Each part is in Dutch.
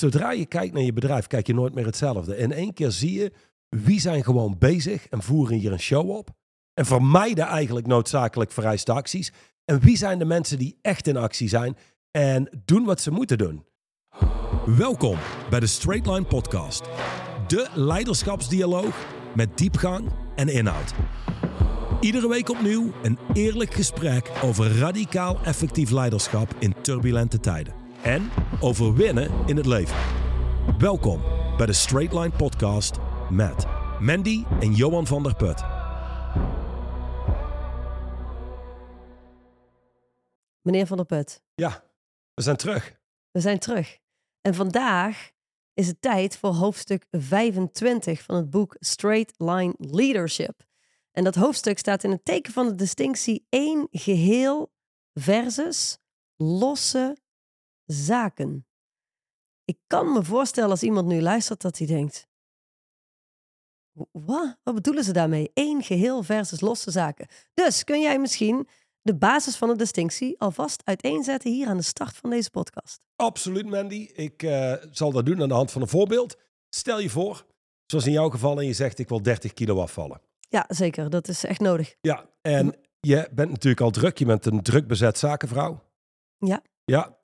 Zodra je kijkt naar je bedrijf, kijk je nooit meer hetzelfde. In één keer zie je wie zijn gewoon bezig en voeren hier een show op. En vermijden eigenlijk noodzakelijk vereiste acties. En wie zijn de mensen die echt in actie zijn en doen wat ze moeten doen. Welkom bij de Straight Line Podcast. De leiderschapsdialoog met diepgang en inhoud. Iedere week opnieuw een eerlijk gesprek over radicaal effectief leiderschap in turbulente tijden. En over winnen in het leven. Welkom bij de Straight Line Podcast met Mandy en Johan van der Put. Meneer Van der Put, Ja, we zijn terug. we zijn terug. En vandaag is het tijd voor hoofdstuk 25 van het boek Straight Line Leadership. En dat hoofdstuk staat in het teken van de distinctie één geheel versus losse zaken. Ik kan me voorstellen als iemand nu luistert dat hij denkt: wat? Wat bedoelen ze daarmee? Eén geheel versus losse zaken. Dus kun jij misschien de basis van de distinctie alvast uiteenzetten hier aan de start van deze podcast? Absoluut, Mandy. Ik eh, zal dat doen aan de hand van een voorbeeld. Stel je voor, zoals in jouw geval, en je zegt ik wil 30 kilo afvallen. Ja, zeker. Dat is echt nodig. Ja, en je bent natuurlijk al druk. Je bent een druk bezet zakenvrouw. Ja. Ja.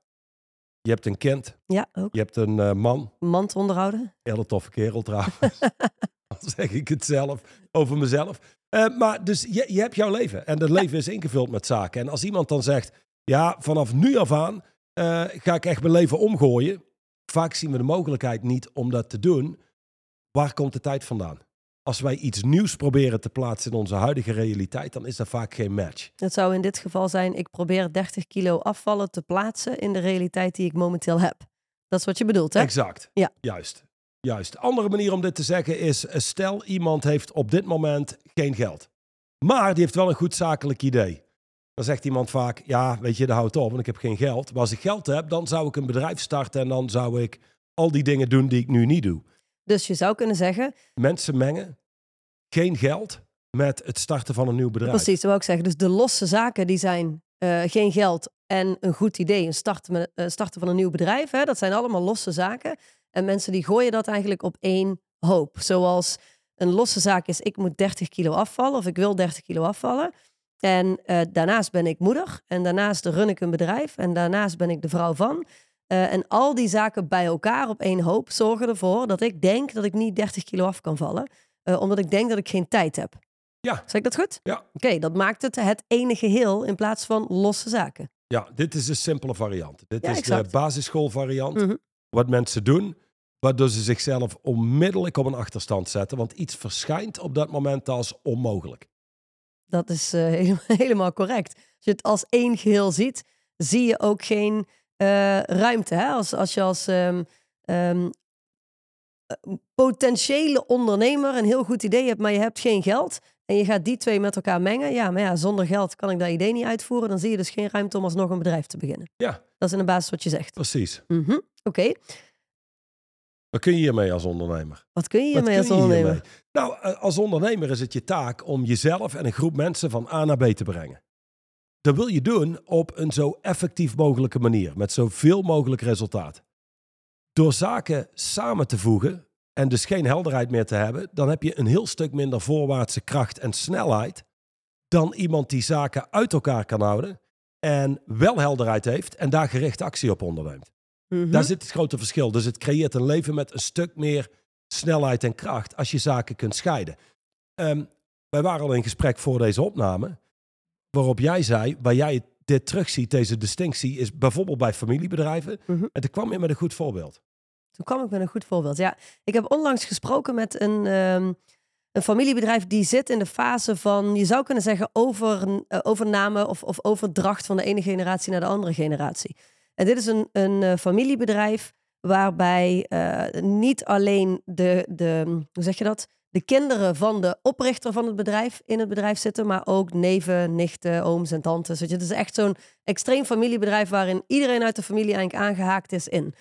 Je hebt een kind. Ja, ook. Je hebt een eh, man. Mand onderhouden. Hele toffe kerel trouwens. Dan zeg ik het zelf over mezelf. Eh, maar dus je, je hebt jouw leven. En dat leven is ingevuld met zaken. En als iemand dan zegt, ja, vanaf nu af aan eh, ga ik echt mijn leven omgooien. Vaak zien we de mogelijkheid niet om dat te doen. Waar komt de tijd vandaan? Als wij iets nieuws proberen te plaatsen in onze huidige realiteit, dan is dat vaak geen match. Het zou in dit geval zijn, ik probeer 30 kilo afvallen te plaatsen in de realiteit die ik momenteel heb. Dat is wat je bedoelt, hè? Exact. Ja. Juist. Juist. Andere manier om dit te zeggen is: eh, stel iemand heeft op dit moment geen geld, maar die heeft wel een goed zakelijk idee. Dan zegt iemand vaak: ja, weet je, dat houdt op, want ik heb geen geld. Maar als ik geld heb, dan zou ik een bedrijf starten en dan zou ik al die dingen doen die ik nu niet doe. Dus je zou kunnen zeggen, Mensen mengen geen geld met het starten van een nieuw bedrijf. precies, dat wou ik zeggen. Dus de losse zaken die zijn eh, geen geld en een goed idee, een starten, met, eh, starten van een nieuw bedrijf. Hè? Dat zijn allemaal losse zaken. En mensen die gooien dat eigenlijk op één hoop. Zoals een losse zaak is, ik moet 30 kilo afvallen of ik wil 30 kilo afvallen. En eh, daarnaast ben ik moeder en daarnaast run ik een bedrijf en daarnaast ben ik de vrouw van. Eh, en al die zaken bij elkaar op één hoop zorgen ervoor dat ik denk dat ik niet 30 kilo af kan vallen. eh, omdat ik denk dat ik geen tijd heb. Ja. Zeg ik dat goed? Ja. Oké, dat maakt het het ene geheel in plaats van losse zaken. Ja, dit is de simpele variant. Dit Ja, is exact. de basisschoolvariant. Mhm. Wat mensen doen, waardoor ze zichzelf onmiddellijk op een achterstand zetten. Want iets verschijnt op dat moment als onmogelijk. Dat is eh, helemaal correct. Als je het als één geheel ziet, zie je ook geen eh, ruimte. Hè? Als, als je als ehm, ehm, eh, potentiële ondernemer een heel goed idee hebt, maar je hebt geen geld. En je gaat die twee met elkaar mengen. Ja, maar ja, zonder geld kan ik dat idee niet uitvoeren. Dan zie je dus geen ruimte om alsnog een bedrijf te beginnen. Ja. Dat is in de basis wat je zegt. Precies. Mhm, Oké, Wat kun je hiermee als ondernemer? wat kun je hiermee als je ondernemer? hiermee? Nou, eh, als ondernemer is het je taak om jezelf en een groep mensen van A naar B te brengen. Dat wil je doen op een zo effectief mogelijke manier, met zoveel mogelijk resultaat. Door zaken samen te voegen en dus geen helderheid meer te hebben, dan heb je een heel stuk minder voorwaartse kracht en snelheid dan iemand die zaken uit elkaar kan houden en wel helderheid heeft en daar gericht actie op onderneemt. Mhm. Daar zit het grote verschil. Dus het creëert een leven met een stuk meer snelheid en kracht als je zaken kunt scheiden. Ehm, wij waren al in gesprek voor deze opname, waarop jij zei, waar jij dit terugziet, deze distinctie, is bijvoorbeeld bij familiebedrijven. Mhm. En toen kwam je met een goed voorbeeld. Toen kwam ik met een goed voorbeeld. Ja, ik heb onlangs gesproken met een, ehm, een familiebedrijf die zit in de fase van, je zou kunnen zeggen, over, eh, overname of, of overdracht van de ene generatie naar de andere generatie. En dit is een, een eh, familiebedrijf waarbij eh, niet alleen de, de, hoe zeg je dat? De kinderen van de oprichter van het bedrijf in het bedrijf zitten, maar ook neven, nichten, ooms en tantes. Het is echt zo'n extreem familiebedrijf waarin iedereen uit de familie eigenlijk aangehaakt is in.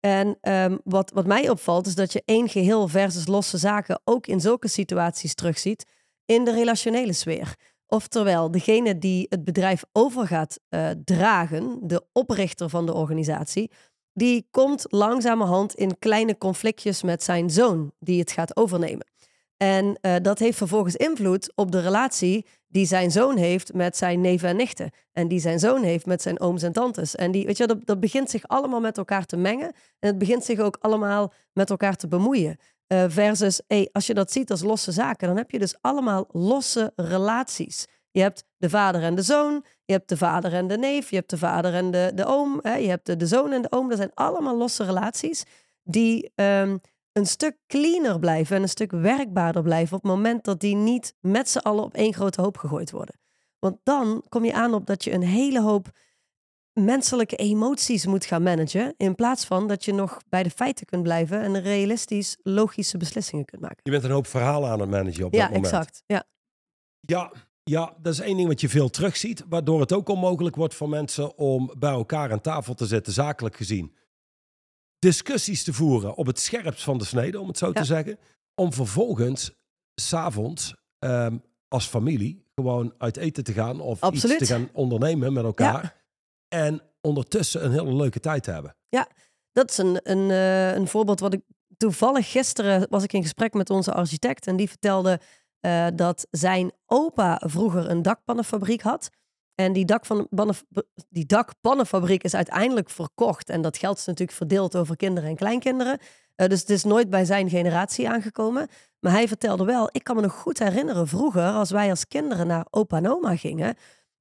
En ehm, wat, wat mij opvalt, is dat je één geheel versus losse zaken ook in zulke situaties terugziet in de relationele sfeer. Oftewel, degene die het bedrijf over gaat eh, dragen, de oprichter van de organisatie, die komt langzamerhand in kleine conflictjes met zijn zoon, die het gaat overnemen. En uh, dat heeft vervolgens invloed op de relatie die zijn zoon heeft met zijn neven en nichten. En die zijn zoon heeft met zijn ooms en tantes. En die, weet je, dat, dat begint zich allemaal met elkaar te mengen. En het begint zich ook allemaal met elkaar te bemoeien. Uh, versus, hey, als je dat ziet als losse zaken, dan heb je dus allemaal losse relaties. Je hebt de vader en de zoon, je hebt de vader en de neef, je hebt de vader en de, de oom, hè, je hebt de, de zoon en de oom. Dat zijn allemaal losse relaties die um, een stuk cleaner blijven en een stuk werkbaarder blijven op het moment dat die niet met z'n allen op één grote hoop gegooid worden. Want dan kom je aan op dat je een hele hoop menselijke emoties moet gaan managen. In plaats van dat je nog bij de feiten kunt blijven en realistisch logische beslissingen kunt maken. Je bent een hoop verhalen aan het managen op dat ja, moment. Exact. Ja, Ja, ja, dat is één ding wat je veel terugziet. Waardoor het ook onmogelijk wordt voor mensen om bij elkaar aan tafel te zitten, zakelijk gezien. Discussies te voeren op het scherpst van de snede, om het zo Ja. te zeggen. Om vervolgens, s'avonds, ehm als familie, gewoon uit eten te gaan of Absoluut. iets te gaan ondernemen met elkaar. En ondertussen een hele leuke tijd te hebben. Dat is een, een, eh, een voorbeeld wat ik toevallig gisteren was ik in gesprek met onze architect en die vertelde eh, dat zijn opa vroeger een dakpannenfabriek had. En die, dakpannen, die dakpannenfabriek is uiteindelijk verkocht. En dat geld is natuurlijk verdeeld over kinderen en kleinkinderen. Eh, dus het is nooit bij zijn generatie aangekomen. Maar hij vertelde wel, ik kan me nog goed herinneren vroeger, als wij als kinderen naar opa en oma gingen.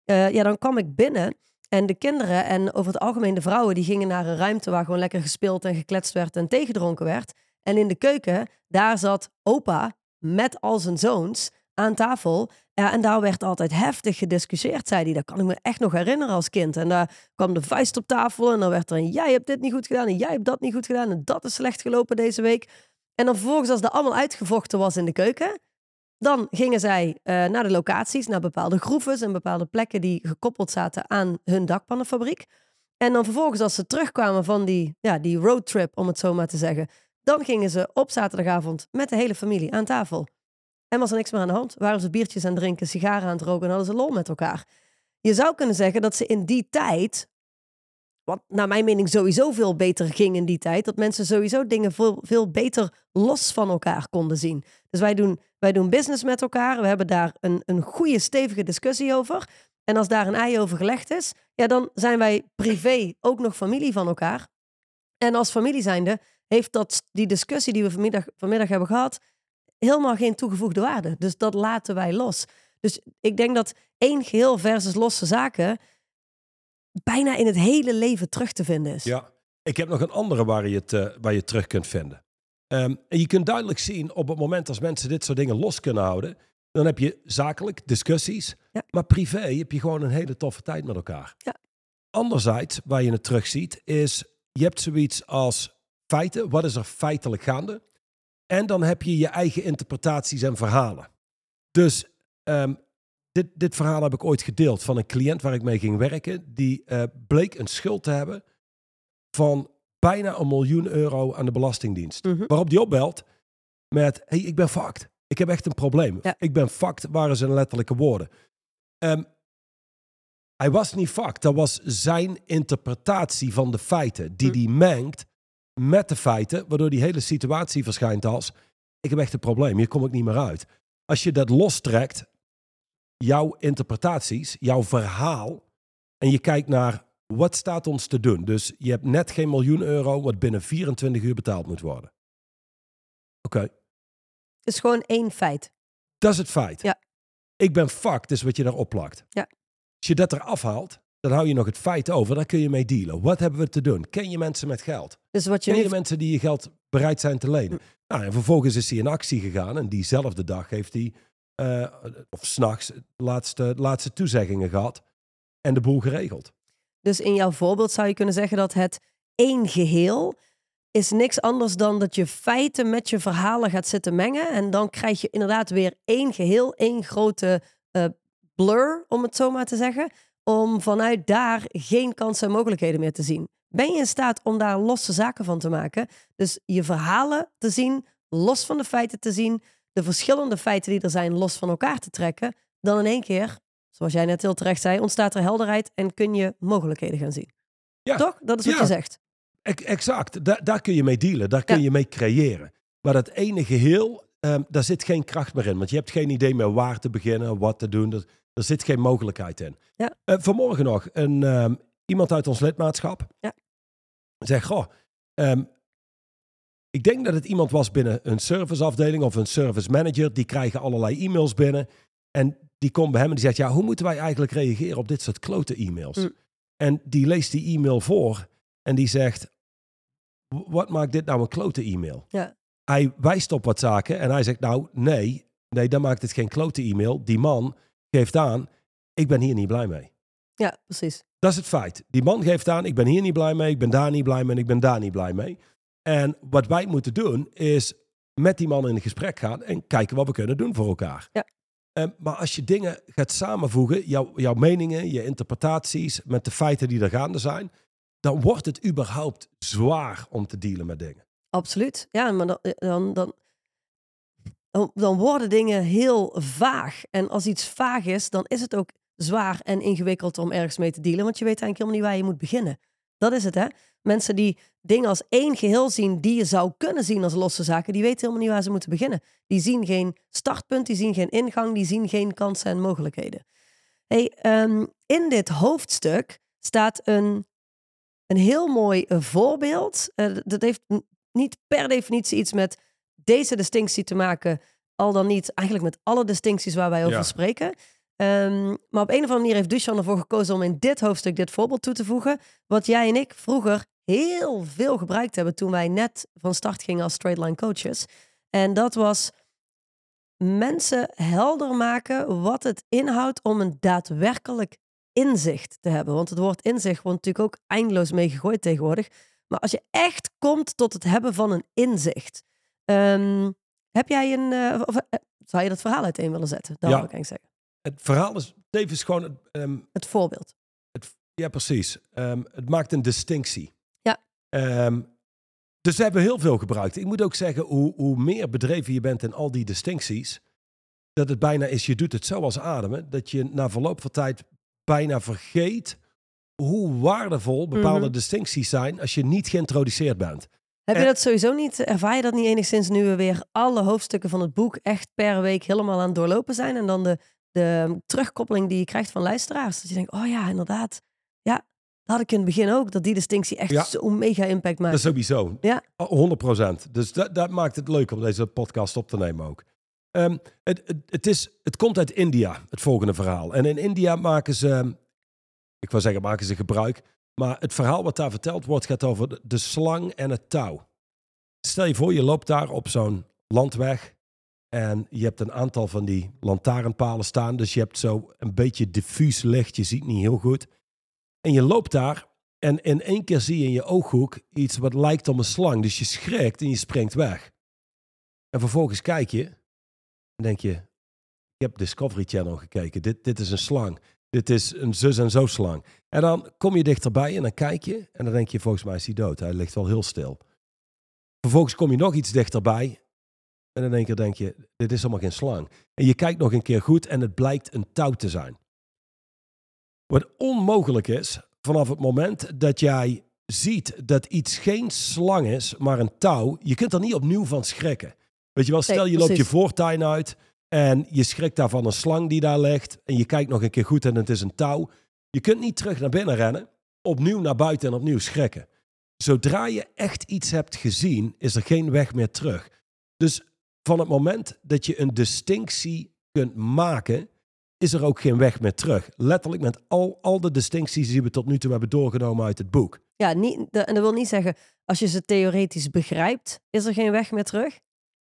eh, ja, dan kwam ik binnen en de kinderen en over het algemeen de vrouwen, die gingen naar een ruimte waar gewoon lekker gespeeld en gekletst werd en tegedronken werd. En in de keuken, daar zat opa met al zijn zoons aan tafel. Ja, en daar werd altijd heftig gediscussieerd, zei hij. Dat kan ik me echt nog herinneren als kind. En daar kwam de vuist op tafel en dan werd er een... jij hebt dit niet goed gedaan en jij hebt dat niet goed gedaan... en dat is slecht gelopen deze week. En dan vervolgens, als dat allemaal uitgevochten was in de keuken... dan gingen zij eh, naar de locaties, naar bepaalde groeves... en bepaalde plekken die gekoppeld zaten aan hun dakpannenfabriek. En dan vervolgens, als ze terugkwamen van die, ja, die roadtrip, om het zo maar te zeggen... dan gingen ze op zaterdagavond met de hele familie aan tafel... En was er niks meer aan de hand. Waren ze biertjes aan het drinken, sigaren aan het roken en hadden ze lol met elkaar. Je zou kunnen zeggen dat ze in die tijd, wat naar mijn mening sowieso veel beter ging in die tijd, dat mensen sowieso dingen veel, veel beter los van elkaar konden zien. Dus wij doen, wij doen business met elkaar. We hebben daar een, een goede, stevige discussie over. En als daar een ei over gelegd is, ja, dan zijn wij privé ook nog familie van elkaar. En als familie zijnde heeft dat, die discussie die we vanmiddag, vanmiddag hebben gehad, helemaal geen toegevoegde waarde. Dus dat laten wij los. Dus ik denk dat één geheel versus losse zaken bijna in het hele leven terug te vinden is. Ja, ik heb nog een andere waar je het, eh, waar je terug kunt vinden. Ehm, en je kunt duidelijk zien op het moment als mensen dit soort dingen los kunnen houden, dan heb je zakelijk discussies, Ja. maar privé heb je gewoon een hele toffe tijd met elkaar. Ja. Anderzijds, waar je het terugziet, is je hebt zoiets als feiten. Wat is er feitelijk gaande? En dan heb je je eigen interpretaties en verhalen. Dus ehm, dit, dit verhaal heb ik ooit gedeeld van een cliënt waar ik mee ging werken. Die eh, bleek een schuld te hebben van bijna een miljoen euro aan de Belastingdienst. Mhm. Waarop die opbelt met, hey, ik ben fucked. Ik heb echt een probleem. Ja. Ik ben fucked, waren zijn letterlijke woorden. Ehm, hij was niet fucked. Dat was zijn interpretatie van de feiten. Die Hm. die mengt met de feiten. Waardoor die hele situatie verschijnt als... Ik heb echt een probleem. Hier kom ik niet meer uit. Als je dat lostrekt, jouw interpretaties, jouw verhaal... en je kijkt naar wat staat ons te doen. Dus je hebt net geen miljoen euro... wat binnen 24 uur betaald moet worden. Oké. Het is gewoon één feit. Dat is het feit. Ja. Ik ben fucked, is wat je daarop plakt. Ja. Als je dat eraf haalt, dan hou je nog het feit over. Daar kun je mee dealen. Wat hebben we te doen? Ken je mensen met geld? Dus wat je Ken je mensen die je geld bereid zijn te lenen? Hm. Nou, en vervolgens is hij in actie gegaan. En diezelfde dag heeft hij, eh, of s'nachts, laatste, laatste toezeggingen gehad. En de boel geregeld. Dus in jouw voorbeeld zou je kunnen zeggen dat het één geheel is niks anders dan dat je feiten met je verhalen gaat zitten mengen. En dan krijg je inderdaad weer één geheel, één grote eh, blur, om het zo maar te zeggen. Om vanuit daar geen kansen en mogelijkheden meer te zien. Ben je in staat om daar losse zaken van te maken? Dus je verhalen te zien, los van de feiten te zien. De verschillende feiten die er zijn, los van elkaar te trekken. Dan in één keer, zoals jij net heel terecht zei, ontstaat er helderheid en kun je mogelijkheden gaan zien. Ja. Toch? Dat is wat Ja. je zegt. Ex- Exact, Da- daar kun je mee dealen, daar kun Ja. je mee creëren. Maar dat ene geheel, ehm, daar zit geen kracht meer in. Want je hebt geen idee meer waar te beginnen, wat te doen. Er zit geen mogelijkheid in. Ja. Eh, vanmorgen nog, een, ehm, iemand uit ons lidmaatschap Ja. zegt, goh, ehm, ik denk dat het iemand was binnen een serviceafdeling of een service manager. Die krijgen allerlei e-mails binnen. En die komt bij hem en die zegt, ja, hoe moeten wij eigenlijk reageren op dit soort klote e-mails? Mm. En die leest die e-mail voor en die zegt, "W- wat maakt dit nou een klote e-mail? Ja. Hij wijst op wat zaken en hij zegt, nou, nee, nee, dan maakt het geen klote e-mail. Die man geeft aan, ik ben hier niet blij mee. Ja, precies. Dat is het feit. Die man geeft aan, ik ben hier niet blij mee, ik ben daar niet blij mee en ik ben daar niet blij mee. En wat wij moeten doen, is met die man in gesprek gaan en kijken wat we kunnen doen voor elkaar. Ja. Eh, maar als je dingen gaat samenvoegen, jouw, jouw meningen, je interpretaties met de feiten die er gaande zijn, dan wordt het überhaupt zwaar om te dealen met dingen. Absoluut. Ja, maar dan, dan, dan, dan, worden dingen heel vaag. En als iets vaag is, dan is het ook zwaar en ingewikkeld om ergens mee te dealen. Want je weet eigenlijk helemaal niet waar je moet beginnen. Dat is het, hè? Mensen die dingen als één geheel zien, die je zou kunnen zien als losse zaken, die weten helemaal niet waar ze moeten beginnen. Die zien geen startpunt, die zien geen ingang, die zien geen kansen en mogelijkheden. Hey, ehm, in dit hoofdstuk staat een, een heel mooi eh, voorbeeld. Eh, dat heeft niet per definitie iets met deze distinctie te maken, al dan niet eigenlijk met alle distincties waar wij over Ja. spreken. Ehm, maar op een of andere manier heeft Duchan ervoor gekozen om in dit hoofdstuk dit voorbeeld toe te voegen. Wat jij en ik vroeger heel veel gebruikt hebben toen wij net van start gingen als straight line coaches. En dat was mensen helder maken wat het inhoudt om een daadwerkelijk inzicht te hebben. Want het woord inzicht wordt natuurlijk ook eindeloos mee gegooid tegenwoordig. Maar als je echt komt tot het hebben van een inzicht. Ehm, heb jij een. eh, of, eh, zou je dat verhaal uiteen willen zetten? Dat Ja. wil ik eigenlijk zeggen. Het verhaal is tevens gewoon, ehm, Het voorbeeld. ja precies, Ehm, het maakt een distinctie. Ja. Dus we hebben heel veel gebruikt. Ik moet ook zeggen, hoe, hoe meer bedreven je bent in al die distincties, dat het bijna is, je doet het zo als ademen, dat je na verloop van tijd bijna vergeet hoe waardevol bepaalde Mhm. distincties zijn als je niet geïntroduceerd bent. Heb je En- dat sowieso niet? Ervaar je dat niet enigszins nu we weer alle hoofdstukken van het boek echt per week helemaal aan het doorlopen zijn? En dan de, de terugkoppeling die je krijgt van luisteraars. Dat je denkt, oh ja, inderdaad. Ja, dat had ik in het begin ook. Dat die distinctie echt Ja. zo'n mega impact maakt. Dat is sowieso. Ja. 100 procent. Dus dat, dat maakt het leuk om deze podcast op te nemen ook. Ehm, het, het, het, is, het komt uit India, het volgende verhaal. En in India maken ze, ik wil zeggen maken ze gebruik, maar het verhaal wat daar verteld wordt gaat over de, slang en het touw. Stel je voor, je loopt daar op zo'n landweg en je hebt een aantal van die lantaarnpalen staan. Dus je hebt zo een beetje diffuus licht, je ziet niet heel goed. En je loopt daar en in één keer zie je in je ooghoek iets wat lijkt op een slang. Dus je schrikt en je springt weg. En vervolgens kijk je en denk je, ik heb Discovery Channel gekeken. Dit, dit is een slang. Dit is een zus en zo slang. En dan kom je dichterbij en dan kijk je en dan denk je, volgens mij is hij dood. Hij ligt wel heel stil. Vervolgens kom je nog iets dichterbij en in één keer denk je, dit is helemaal geen slang. En je kijkt nog een keer goed en het blijkt een touw te zijn. Wat onmogelijk is, vanaf het moment dat jij ziet dat iets geen slang is, maar een touw, je kunt er niet opnieuw van schrikken. Weet je wel, stel je loopt je voortuin uit en je schrikt daar van een slang die daar ligt en je kijkt nog een keer goed en het is een touw. Je kunt niet terug naar binnen rennen, opnieuw naar buiten en opnieuw schrikken. Zodra je echt iets hebt gezien, is er geen weg meer terug. Dus van het moment dat je een distinctie kunt maken, is er ook geen weg meer terug. Letterlijk met al, al de distincties die we tot nu toe hebben doorgenomen uit het boek. Ja, niet, en dat wil niet zeggen, als je ze theoretisch begrijpt, is er geen weg meer terug.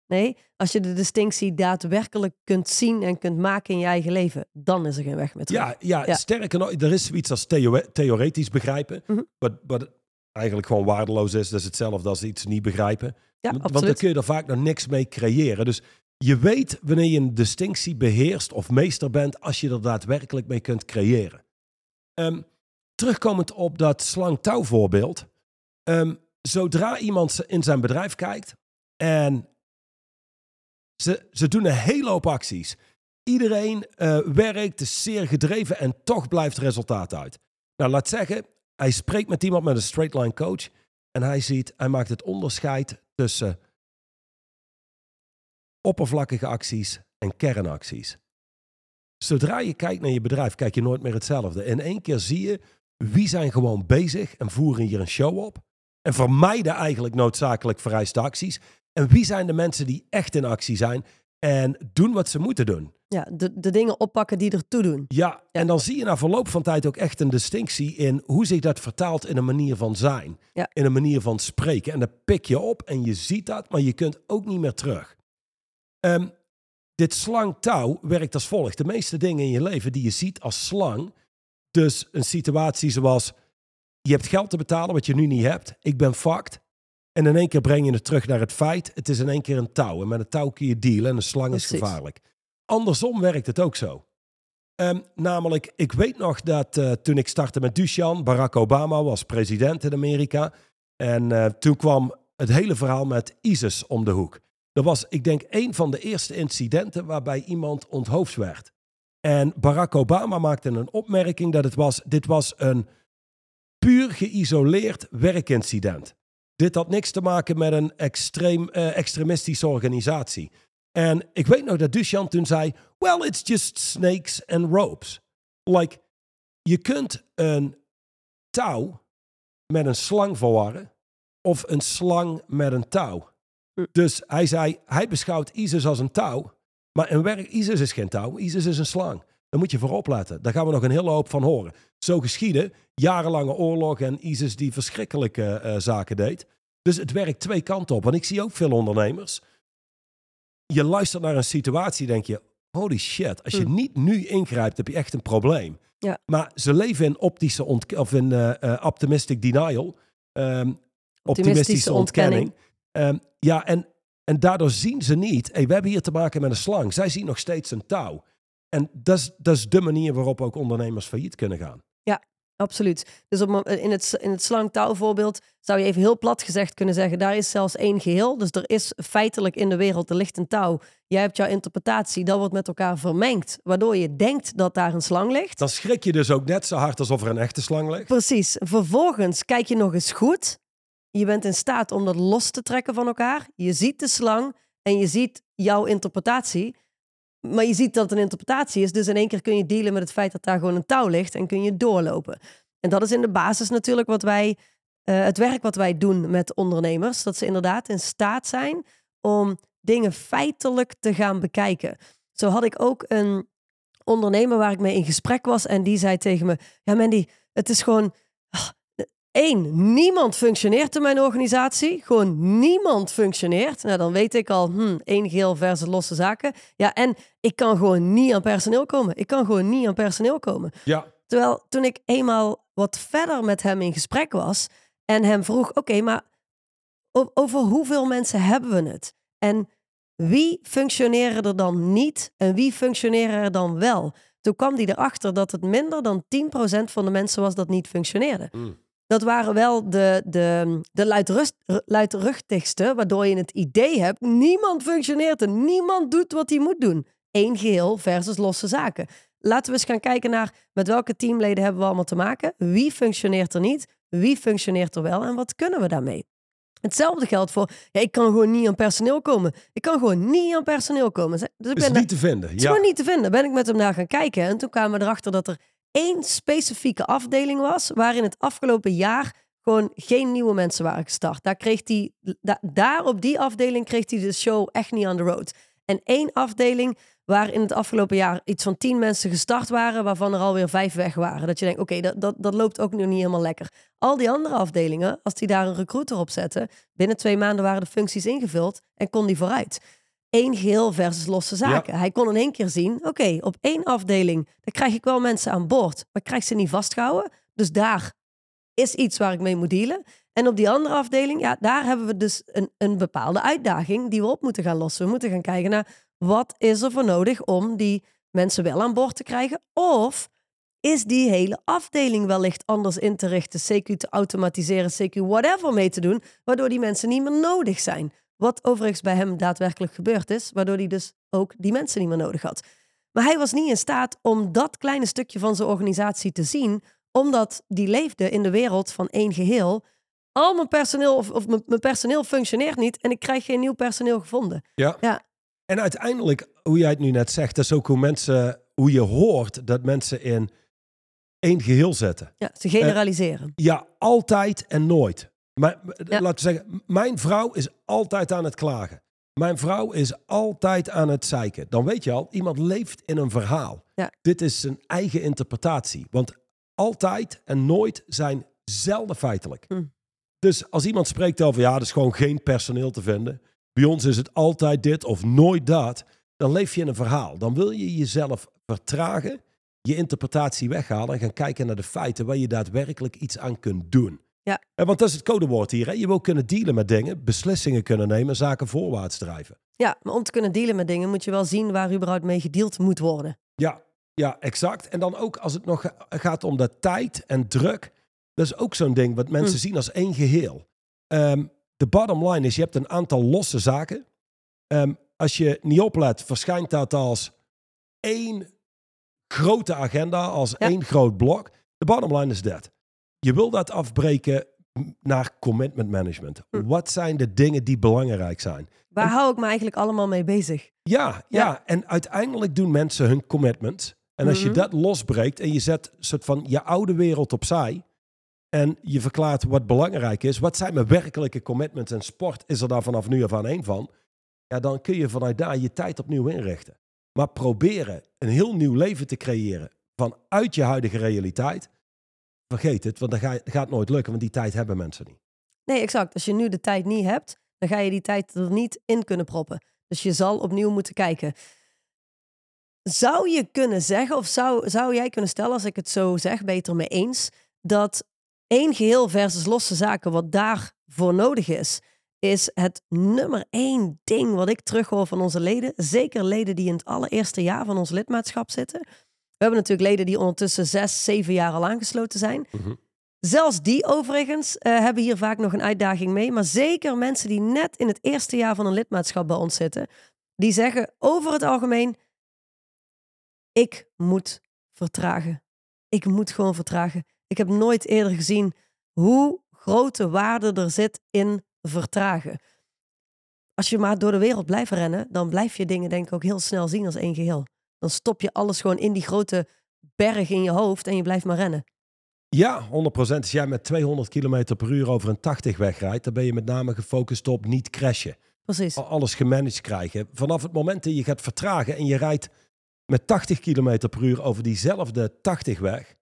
Nee, als je de distinctie daadwerkelijk kunt zien en kunt maken in je eigen leven, dan is er geen weg meer terug. Ja, ja, Ja. sterker nog, er is zoiets als theo- theoretisch begrijpen, Mhm. wat, wat eigenlijk gewoon waardeloos is. Dat is hetzelfde als iets niet begrijpen. Ja, Want- Want dan kun je er vaak nog niks mee creëren. Dus je weet wanneer je een distinctie beheerst of meester bent, als je er daadwerkelijk mee kunt creëren. Ehm, terugkomend op dat slang-touw voorbeeld. ehm, zodra iemand in zijn bedrijf kijkt en ze, ze doen een hele hoop acties. Iedereen eh, werkt, zeer gedreven en toch blijft resultaat uit. Nou, laat zeggen, hij spreekt met iemand met een straight line coach. en hij ziet, hij maakt het onderscheid tussen oppervlakkige acties en kernacties. Zodra je kijkt naar je bedrijf, kijk je nooit meer hetzelfde. In één keer zie je wie zijn gewoon bezig en voeren hier een show op. En vermijden eigenlijk noodzakelijk vereiste acties. En wie zijn de mensen die echt in actie zijn en doen wat ze moeten doen. Ja, de, de dingen oppakken die ertoe doen. Ja, en dan zie je na verloop van tijd ook echt een distinctie in hoe zich dat vertaalt in een manier van zijn. Ja. In een manier van spreken. En dan pik je op en je ziet dat, maar je kunt ook niet meer terug. Ehm, dit slangtouw werkt als volgt. De meeste dingen in je leven die je ziet als slang. Dus een situatie zoals je hebt geld te betalen wat je nu niet hebt. Ik ben fucked. En in één keer breng je het terug naar het feit. Het is in één keer een touw. En met een touw kun je dealen en een slang is Precies. gevaarlijk. Andersom werkt het ook zo. Ehm, namelijk, ik weet nog dat eh, toen ik startte met Dushan, Barack Obama was president in Amerika. En eh, toen kwam het hele verhaal met ISIS om de hoek. Dat was, ik denk, een van de eerste incidenten waarbij iemand onthoofd werd. En Barack Obama maakte een opmerking dat het was, dit was een puur geïsoleerd werkincident. Dit had niks te maken met een extreem, eh, extremistische organisatie. En ik weet nog dat Dushan toen zei, well, it's just snakes and ropes. Like, je kunt een touw met een slang verwarren of een slang met een touw. Hm. Dus hij zei, hij beschouwt ISIS als een touw, maar in werk, ISIS is geen touw, ISIS is een slang. Daar moet je voor opletten. Daar gaan we nog een hele hoop van horen. Zo geschieden, jarenlange oorlog en ISIS die verschrikkelijke eh, zaken deed. Dus het werkt twee kanten op. Want ik zie ook veel ondernemers. Je luistert naar een situatie, denk je, holy shit. Als je Hm. niet nu ingrijpt, heb je echt een probleem. Ja. Maar ze leven in optische ont of in eh, optimistic denial. Ehm, optimistische ontkenning. Ehm, ja, en, en daardoor zien ze niet, hey, we hebben hier te maken met een slang. Zij zien nog steeds een touw. En dat is, de manier waarop ook ondernemers failliet kunnen gaan. Absoluut. Dus op, in het, in het slangtouwvoorbeeld zou je even heel plat gezegd kunnen zeggen, daar is zelfs één geheel. Dus er is feitelijk in de wereld, er ligt een touw. Jij hebt jouw interpretatie, dat wordt met elkaar vermengd. Waardoor je denkt dat daar een slang ligt. Dan schrik je dus ook net zo hard alsof er een echte slang ligt. Precies. Vervolgens kijk je nog eens goed. Je bent in staat om dat los te trekken van elkaar. Je ziet de slang en je ziet jouw interpretatie. Maar je ziet dat het een interpretatie is. Dus in één keer kun je dealen met het feit dat daar gewoon een touw ligt en kun je doorlopen. En dat is in de basis natuurlijk wat wij, eh, het werk wat wij doen met ondernemers. Dat ze inderdaad in staat zijn om dingen feitelijk te gaan bekijken. Zo had ik ook een ondernemer waar ik mee in gesprek was. En die zei tegen me: Ja, Mandy, het is gewoon. Eén, niemand functioneert in mijn organisatie. Gewoon niemand functioneert. Nou, dan weet ik al, hmm, één geel versus losse zaken. Ja, en ik kan gewoon niet aan personeel komen. Ik kan gewoon niet aan personeel komen. Ja, Terwijl toen ik eenmaal wat verder met hem in gesprek was en hem vroeg: Oké, maar over hoeveel mensen hebben we het? En wie functioneren er dan niet en wie functioneren er dan wel? Toen kwam hij erachter dat het minder dan 10% van de mensen was dat niet functioneerde. Mm. Dat waren wel de, de, de luidrust, luidruchtigste, waardoor je het idee hebt: niemand functioneert en niemand doet wat hij moet doen. Eén geheel versus losse zaken. Laten we eens gaan kijken naar met welke teamleden hebben we allemaal te maken. Wie functioneert er niet? Wie functioneert er wel? En wat kunnen we daarmee? Hetzelfde geldt voor, ja, ik kan gewoon niet aan personeel komen. Ik kan gewoon niet aan personeel komen. Dus ik is ben niet te vinden. het is Ja. gewoon niet te vinden. Ben ik met hem naar gaan kijken. En toen kwamen we erachter dat er één specifieke afdeling was. waarin het afgelopen jaar gewoon geen nieuwe mensen waren gestart. Daar, kreeg da- daar op die afdeling kreeg hij de show echt niet on the road. En één afdeling waar in het afgelopen jaar iets van tien mensen gestart waren. waarvan er alweer vijf weg waren. Dat je denkt, oké, dat, dat, dat loopt ook nu niet helemaal lekker. Al die andere afdelingen, als die daar een recruiter op zetten. binnen twee maanden waren de functies ingevuld en kon die vooruit één geheel versus losse zaken. Hij kon in één keer zien, oké, op één afdeling, daar krijg ik wel mensen aan boord, maar ik krijg ze niet vastgehouden. Dus daar is iets waar ik mee moet dealen. En op die andere afdeling, ja, daar hebben we dus een, een bepaalde uitdaging die we op moeten gaan lossen. We moeten gaan kijken naar wat is er voor nodig om die mensen wel aan boord te krijgen. Of is die hele afdeling wellicht anders in te richten, CQ te automatiseren, CQ whatever mee te doen, waardoor die mensen niet meer nodig zijn. Wat overigens bij hem daadwerkelijk gebeurd is, waardoor hij dus ook die mensen niet meer nodig had. Maar hij was niet in staat om dat kleine stukje van zijn organisatie te zien, omdat die leefde in de wereld van één geheel, al mijn personeel of, of mijn, mijn personeel functioneert niet en ik krijg geen nieuw personeel gevonden. Ja. Ja. En uiteindelijk, hoe jij het nu net zegt, dat is ook hoe mensen, hoe je hoort dat mensen in één geheel zetten. Ja, ze generaliseren. Ja, altijd en nooit. Maar Ja. laten we zeggen, mijn vrouw is altijd aan het klagen. Mijn vrouw is altijd aan het zeiken. Dan weet je al, iemand leeft in een verhaal. Ja. Dit is zijn eigen interpretatie. Want altijd en nooit zijn zelden feitelijk. Hm. Dus als iemand spreekt over, ja, er is gewoon geen personeel te vinden. Bij ons is het altijd dit of nooit dat. Dan leef je in een verhaal. Dan wil je jezelf vertragen, je interpretatie weghalen en gaan kijken naar de feiten waar je daadwerkelijk iets aan kunt doen. Ja. En want dat is het codewoord hier. Hè? Je wil kunnen dealen met dingen, beslissingen kunnen nemen, zaken voorwaarts drijven. Ja, maar om te kunnen dealen met dingen moet je wel zien waar überhaupt mee gedeeld moet worden. Ja, ja, exact. En dan ook als het nog ga- gaat om de tijd en druk. Dat is ook zo'n ding wat mensen Hm. zien als één geheel. Ehm, de bottom line is, je hebt een aantal losse zaken. Ehm, als je niet oplet, verschijnt dat als één grote agenda, als Ja. één groot blok. De bottom line is dat. Je wil dat afbreken naar commitment management. Hm. Wat zijn de dingen die belangrijk zijn? Waar En- hou ik me eigenlijk allemaal mee bezig? Ja, ja, Ja. en uiteindelijk doen mensen hun commitments. En als je Mhm. dat losbreekt en je zet soort van je oude wereld opzij. En je verklaart wat belangrijk is. Wat zijn mijn werkelijke commitments? En sport is er daar vanaf nu af aan één van. Ja, dan kun je vanuit daar je tijd opnieuw inrichten. Maar proberen een heel nieuw leven te creëren vanuit je huidige realiteit. Vergeet het, want dat ga- gaat nooit lukken, want die tijd hebben mensen niet. Nee, exact. Als je nu de tijd niet hebt, dan ga je die tijd er niet in kunnen proppen. Dus je zal opnieuw moeten kijken. Zou je kunnen zeggen, of zou, zou jij kunnen stellen, als ik het zo zeg, beter mee eens, dat één geheel versus losse zaken, wat daarvoor nodig is, is het nummer één ding wat ik terughoor van onze leden. Zeker leden die in het allereerste jaar van ons lidmaatschap zitten. We hebben natuurlijk leden die ondertussen zes, zeven jaar al aangesloten zijn. Zelfs die overigens eh, hebben hier vaak nog een uitdaging mee. Maar zeker mensen die net in het eerste jaar van een lidmaatschap bij ons zitten, die zeggen over het algemeen: ik moet vertragen. Ik moet gewoon vertragen. Ik heb nooit eerder gezien hoe grote waarde er zit in vertragen. Als je maar door de wereld blijft rennen, dan blijf je dingen denk ik ook heel snel zien als één geheel. Dan stop je alles gewoon in die grote berg in je hoofd en je blijft maar rennen. Ja, 100%. Als jij met 200 km per uur over een 80 wegrijdt, dan ben je met name gefocust op niet crashen. Precies. Alles gemanaged krijgen. Vanaf het moment dat je gaat vertragen en je rijdt met 80 km per uur over diezelfde 80 weg.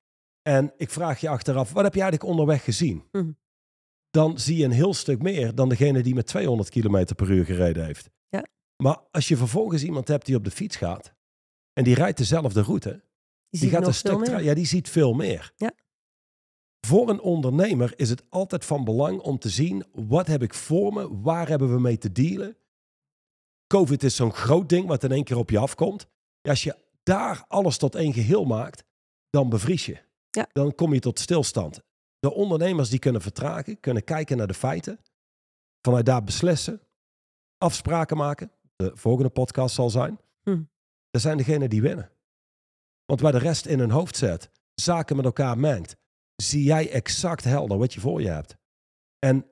En ik vraag je achteraf, wat heb je eigenlijk onderweg gezien? Mhm. Dan zie je een heel stuk meer dan degene die met 200 km per uur gereden heeft. Ja. Maar als je vervolgens iemand hebt die op de fiets gaat en die rijdt dezelfde route, Die die zie ik gaat een stuk Ja, die ziet veel meer. Ja. Voor een ondernemer is het altijd van belang om te zien wat heb ik voor me, waar hebben we mee te dealen. COVID is zo'n groot ding wat in één keer op je afkomt. Ja, als je daar alles tot één geheel maakt, dan bevries je. Ja. Dan kom je tot stilstand. De ondernemers die kunnen vertragen, kunnen kijken naar de feiten, vanuit daar beslissen, afspraken maken. De volgende podcast zal zijn. Hm. Dat zijn degenen die winnen. Want waar de rest in hun hoofd zet, zaken met elkaar mengt, zie jij exact helder wat je voor je hebt. En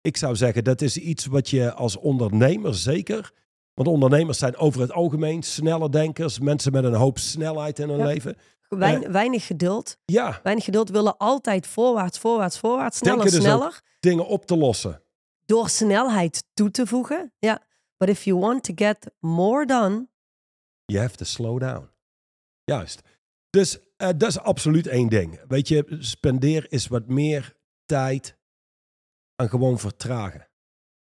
ik zou zeggen, dat is iets wat je als ondernemer zeker. Want ondernemers zijn over het algemeen snelle denkers, mensen met een hoop snelheid in hun Ja. leven. Wein- weinig geduld. Ja, Weinig geduld willen altijd voorwaarts, voorwaarts, voorwaarts. Sneller, dus sneller. dingen op te lossen. Door snelheid toe te voegen. Ja. But if you want to get more done. You have to slow down. Juist. Dus eh, dat is absoluut één ding. Weet je, spendeer eens wat meer tijd aan gewoon vertragen.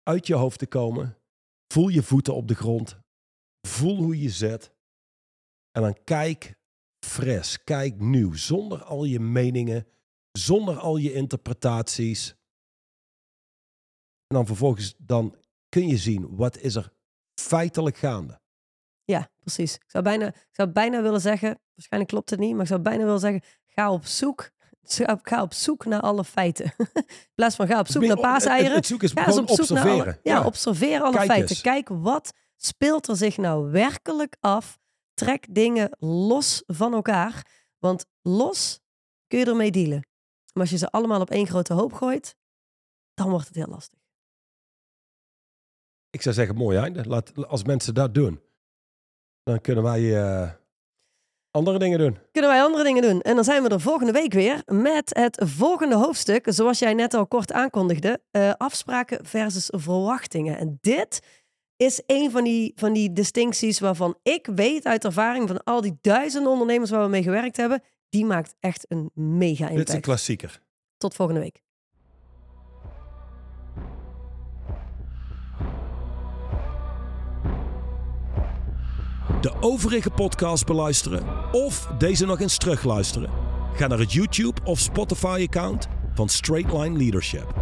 Uit je hoofd te komen. Voel je voeten op de grond. Voel hoe je zit. En dan kijk fris, kijk nieuw. Zonder al je meningen, zonder al je interpretaties. En dan vervolgens dan kun je zien wat is er feitelijk gaande. Ja, precies. Ik zou, bijna, ik zou bijna willen zeggen, waarschijnlijk klopt het niet, maar ik zou bijna willen zeggen, ga op zoek. Ga op zoek naar alle feiten. In plaats van ga op zoek naar paaseieren. Het, zoeken is Ga gewoon op zoek naar observeren. alle, ja, observeer alle Kijk feiten. eens. Kijk wat speelt er zich nou werkelijk af. Trek dingen los van elkaar. Want los kun je ermee dealen. Maar als je ze allemaal op één grote hoop gooit, dan wordt het heel lastig. Ik zou zeggen, mooi einde. Laat, als mensen dat doen, dan kunnen wij eh, andere dingen doen. Kunnen wij andere dingen doen. En dan zijn we er volgende week weer met het volgende hoofdstuk. Zoals jij net al kort aankondigde. eh, afspraken versus verwachtingen. En dit is een van die, van die distincties waarvan ik weet uit ervaring van al die duizenden ondernemers waar we mee gewerkt hebben. Die maakt echt een mega Dit is een impact. klassieker. Tot volgende week. De overige podcast beluisteren of deze nog eens terugluisteren? Ga naar het YouTube of Spotify account van Straightline Leadership.